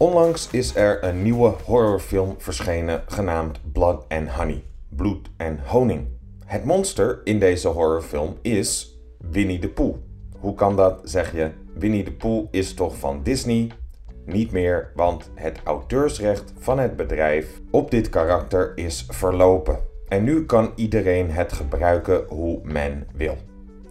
Onlangs is er een nieuwe horrorfilm verschenen genaamd Blood and Honey. Bloed en honing. Het monster in deze horrorfilm is Winnie de Pooh. Hoe kan dat, zeg je? Winnie de Pooh is toch van Disney? Niet meer, want het auteursrecht van het bedrijf op dit karakter is verlopen. En nu kan iedereen het gebruiken hoe men wil.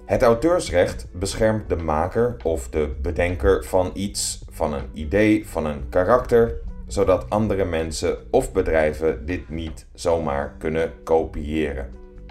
Het auteursrecht beschermt de maker of de bedenker van iets, van een idee, van een karakter, zodat andere mensen of bedrijven dit niet zomaar kunnen kopiëren.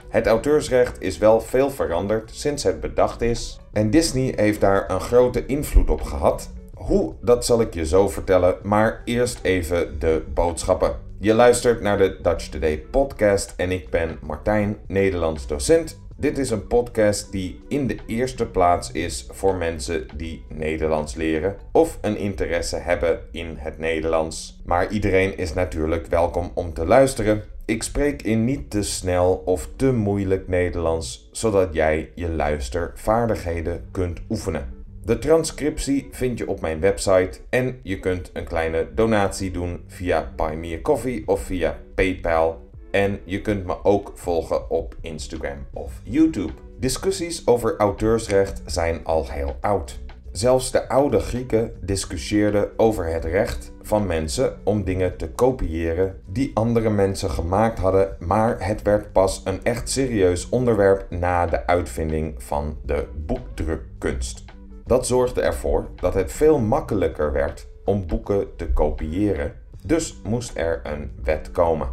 Het auteursrecht is wel veel veranderd sinds het bedacht is en Disney heeft daar een grote invloed op gehad. Hoe, dat zal ik je zo vertellen, maar eerst even de boodschappen. Je luistert naar de Dutch Today podcast en ik ben Martijn, Nederlands docent dit is een podcast die in de eerste plaats is voor mensen die Nederlands leren of een interesse hebben in het Nederlands. Maar iedereen is natuurlijk welkom om te luisteren. Ik spreek in niet te snel of te moeilijk Nederlands, zodat jij je luistervaardigheden kunt oefenen. De transcriptie vind je op mijn website en je kunt een kleine donatie doen via Buy Me a Coffee of via PayPal en je kunt me ook volgen op Instagram of YouTube. Discussies over auteursrecht zijn al heel oud. Zelfs de oude Grieken discussieerden over het recht van mensen om dingen te kopiëren die andere mensen gemaakt hadden, maar het werd pas een echt serieus onderwerp na de uitvinding van de boekdrukkunst. Dat zorgde ervoor dat het veel makkelijker werd om boeken te kopiëren, dus moest er een wet komen.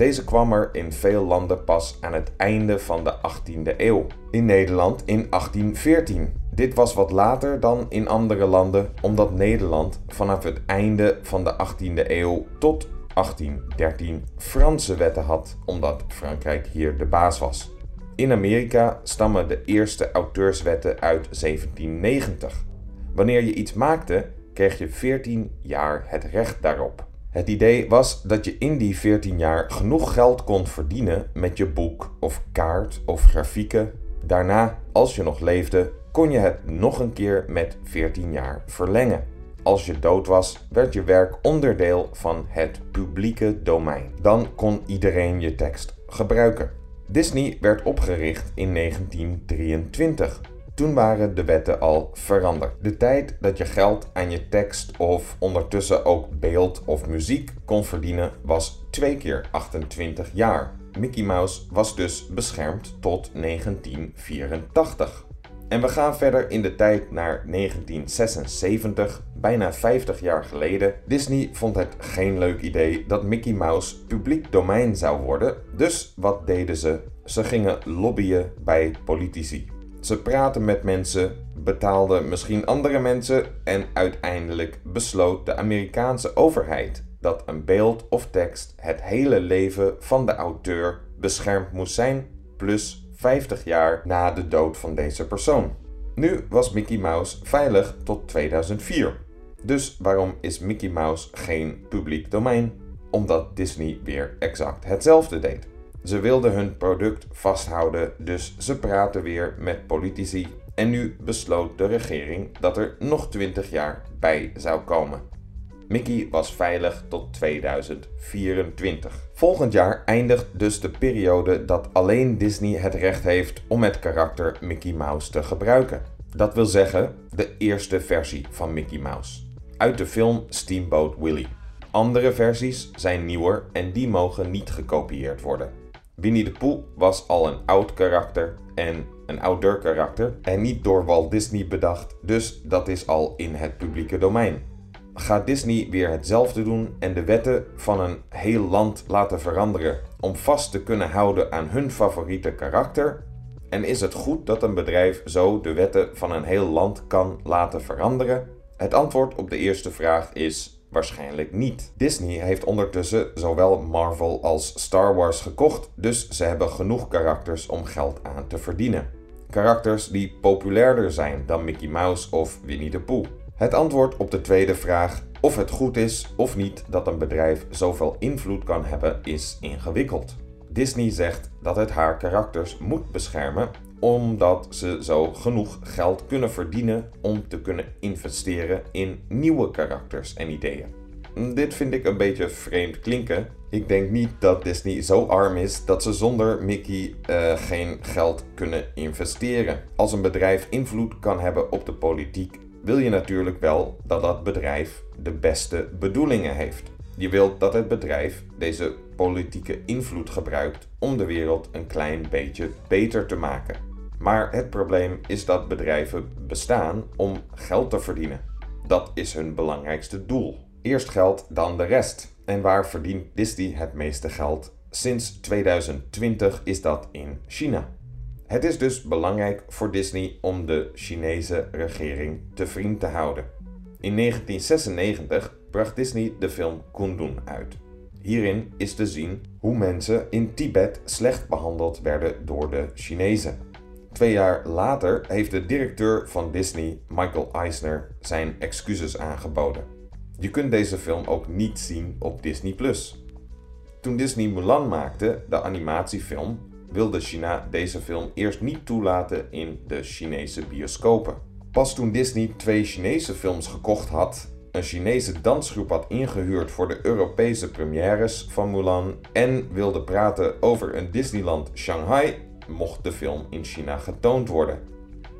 Deze kwam er in veel landen pas aan het einde van de 18e eeuw. In Nederland in 1814. Dit was wat later dan in andere landen, omdat Nederland vanaf het einde van de 18e eeuw tot 1813 Franse wetten had, omdat Frankrijk hier de baas was. In Amerika stammen de eerste auteurswetten uit 1790. Wanneer je iets maakte, kreeg je 14 jaar het recht daarop. Het idee was dat je in die 14 jaar genoeg geld kon verdienen met je boek of kaart of grafieken. Daarna, als je nog leefde, kon je het nog een keer met 14 jaar verlengen. Als je dood was, werd je werk onderdeel van het publieke domein. Dan kon iedereen je tekst gebruiken. Disney werd opgericht in 1923 toen waren de wetten al veranderd. De tijd dat je geld aan je tekst of ondertussen ook beeld of muziek kon verdienen was twee keer 28 jaar. Mickey Mouse was dus beschermd tot 1984. En we gaan verder in de tijd naar 1976, bijna 50 jaar geleden. Disney vond het geen leuk idee dat Mickey Mouse publiek domein zou worden. Dus wat deden ze? Ze gingen lobbyen bij politici. Ze praten met mensen, betaalden misschien andere mensen en uiteindelijk besloot de Amerikaanse overheid dat een beeld of tekst het hele leven van de auteur beschermd moest zijn, plus 50 jaar na de dood van deze persoon. Nu was Mickey Mouse veilig tot 2004. Dus waarom is Mickey Mouse geen publiek domein? Omdat Disney weer exact hetzelfde deed. Ze wilden hun product vasthouden, dus ze praten weer met politici. En nu besloot de regering dat er nog 20 jaar bij zou komen. Mickey was veilig tot 2024. Volgend jaar eindigt dus de periode dat alleen Disney het recht heeft om het karakter Mickey Mouse te gebruiken. Dat wil zeggen de eerste versie van Mickey Mouse. Uit de film Steamboat Willie. Andere versies zijn nieuwer en die mogen niet gekopieerd worden. Winnie de Pooh was al een oud karakter en een ouder karakter en niet door Walt Disney bedacht, dus dat is al in het publieke domein. Gaat Disney weer hetzelfde doen en de wetten van een heel land laten veranderen om vast te kunnen houden aan hun favoriete karakter? En is het goed dat een bedrijf zo de wetten van een heel land kan laten veranderen? Het antwoord op de eerste vraag is Waarschijnlijk niet. Disney heeft ondertussen zowel Marvel als Star Wars gekocht, dus ze hebben genoeg karakters om geld aan te verdienen. Karakters die populairder zijn dan Mickey Mouse of Winnie de Pooh. Het antwoord op de tweede vraag, of het goed is of niet dat een bedrijf zoveel invloed kan hebben, is ingewikkeld. Disney zegt dat het haar karakters moet beschermen omdat ze zo genoeg geld kunnen verdienen om te kunnen investeren in nieuwe karakters en ideeën. Dit vind ik een beetje vreemd klinken. Ik denk niet dat Disney zo arm is dat ze zonder Mickey uh, geen geld kunnen investeren. Als een bedrijf invloed kan hebben op de politiek, wil je natuurlijk wel dat dat bedrijf de beste bedoelingen heeft. Je wilt dat het bedrijf deze politieke invloed gebruikt om de wereld een klein beetje beter te maken. Maar het probleem is dat bedrijven bestaan om geld te verdienen. Dat is hun belangrijkste doel. Eerst geld, dan de rest. En waar verdient Disney het meeste geld? Sinds 2020 is dat in China. Het is dus belangrijk voor Disney om de Chinese regering te vriend te houden. In 1996 bracht Disney de film Kundun uit. Hierin is te zien hoe mensen in Tibet slecht behandeld werden door de Chinezen. Twee jaar later heeft de directeur van Disney, Michael Eisner, zijn excuses aangeboden. Je kunt deze film ook niet zien op Disney+. Toen Disney Mulan maakte, de animatiefilm, wilde China deze film eerst niet toelaten in de Chinese bioscopen. Pas toen Disney twee Chinese films gekocht had, een Chinese dansgroep had ingehuurd voor de Europese premières van Mulan en wilde praten over een Disneyland Shanghai, mocht de film in China getoond worden.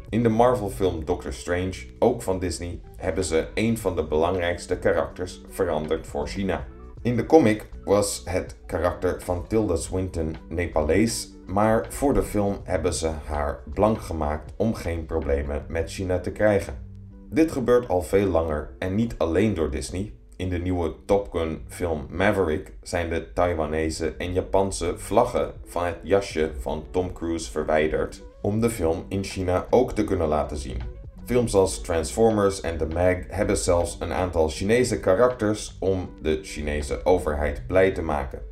In de Marvel-film Doctor Strange, ook van Disney, hebben ze een van de belangrijkste karakters veranderd voor China. In de comic was het karakter van Tilda Swinton Nepalees, maar voor de film hebben ze haar blank gemaakt om geen problemen met China te krijgen. Dit gebeurt al veel langer en niet alleen door Disney. In de nieuwe Top Gun film Maverick zijn de Taiwanese en Japanse vlaggen van het jasje van Tom Cruise verwijderd om de film in China ook te kunnen laten zien. Films als Transformers en The Mag hebben zelfs een aantal Chinese karakters om de Chinese overheid blij te maken.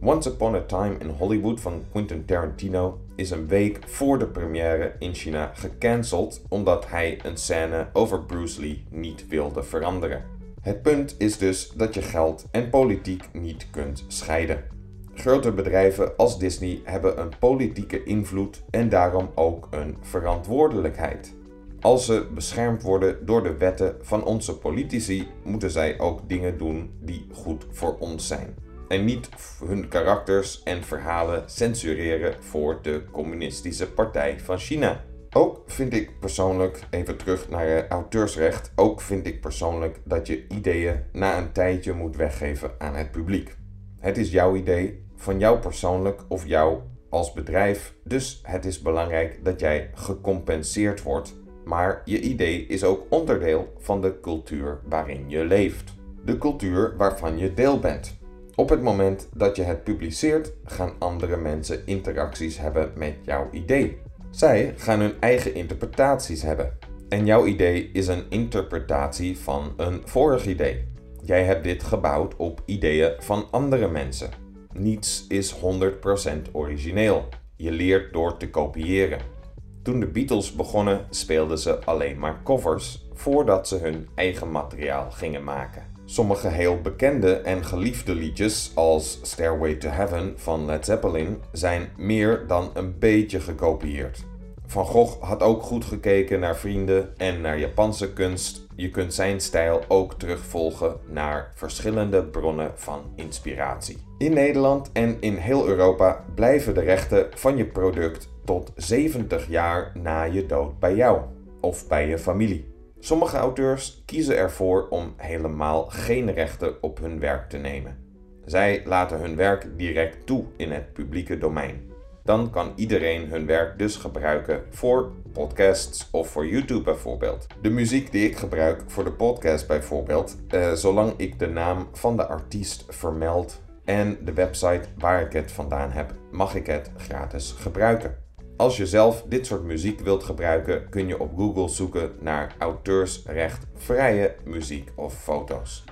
Once Upon a Time in Hollywood van Quentin Tarantino is een week voor de première in China gecanceld omdat hij een scène over Bruce Lee niet wilde veranderen. Het punt is dus dat je geld en politiek niet kunt scheiden. Grote bedrijven als Disney hebben een politieke invloed en daarom ook een verantwoordelijkheid. Als ze beschermd worden door de wetten van onze politici, moeten zij ook dingen doen die goed voor ons zijn. En niet hun karakters en verhalen censureren voor de Communistische Partij van China. Ook vind ik persoonlijk, even terug naar auteursrecht, ook vind ik persoonlijk dat je ideeën na een tijdje moet weggeven aan het publiek. Het is jouw idee, van jou persoonlijk of jou als bedrijf, dus het is belangrijk dat jij gecompenseerd wordt maar je idee is ook onderdeel van de cultuur waarin je leeft. De cultuur waarvan je deel bent. Op het moment dat je het publiceert, gaan andere mensen interacties hebben met jouw idee. Zij gaan hun eigen interpretaties hebben. En jouw idee is een interpretatie van een vorig idee. Jij hebt dit gebouwd op ideeën van andere mensen. Niets is 100% origineel. Je leert door te kopiëren. Toen de Beatles begonnen speelden ze alleen maar covers voordat ze hun eigen materiaal gingen maken. Sommige heel bekende en geliefde liedjes, als Stairway to Heaven van Led Zeppelin, zijn meer dan een beetje gekopieerd. Van Gogh had ook goed gekeken naar vrienden en naar Japanse kunst. Je kunt zijn stijl ook terugvolgen naar verschillende bronnen van inspiratie. In Nederland en in heel Europa blijven de rechten van je product tot 70 jaar na je dood bij jou of bij je familie. Sommige auteurs kiezen ervoor om helemaal geen rechten op hun werk te nemen. Zij laten hun werk direct toe in het publieke domein. Dan kan iedereen hun werk dus gebruiken voor podcasts of voor YouTube bijvoorbeeld. De muziek die ik gebruik voor de podcast bijvoorbeeld, eh, zolang ik de naam van de artiest vermeld en de website waar ik het vandaan heb, mag ik het gratis gebruiken. Als je zelf dit soort muziek wilt gebruiken, kun je op Google zoeken naar auteursrechtvrije muziek of foto's.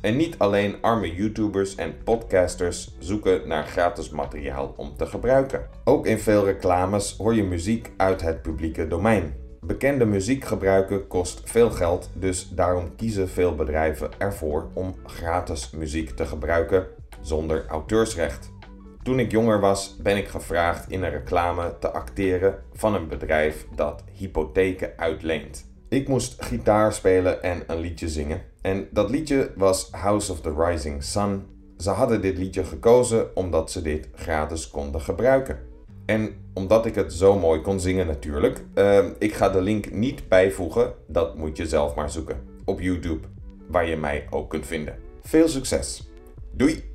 En niet alleen arme YouTubers en podcasters zoeken naar gratis materiaal om te gebruiken. Ook in veel reclames hoor je muziek uit het publieke domein. Bekende muziek gebruiken kost veel geld, dus daarom kiezen veel bedrijven ervoor om gratis muziek te gebruiken zonder auteursrecht. Toen ik jonger was, ben ik gevraagd in een reclame te acteren van een bedrijf dat hypotheken uitleent. Ik moest gitaar spelen en een liedje zingen. En dat liedje was House of the Rising Sun. Ze hadden dit liedje gekozen omdat ze dit gratis konden gebruiken. En omdat ik het zo mooi kon zingen natuurlijk, uh, ik ga de link niet bijvoegen, dat moet je zelf maar zoeken op YouTube, waar je mij ook kunt vinden. Veel succes! Doei!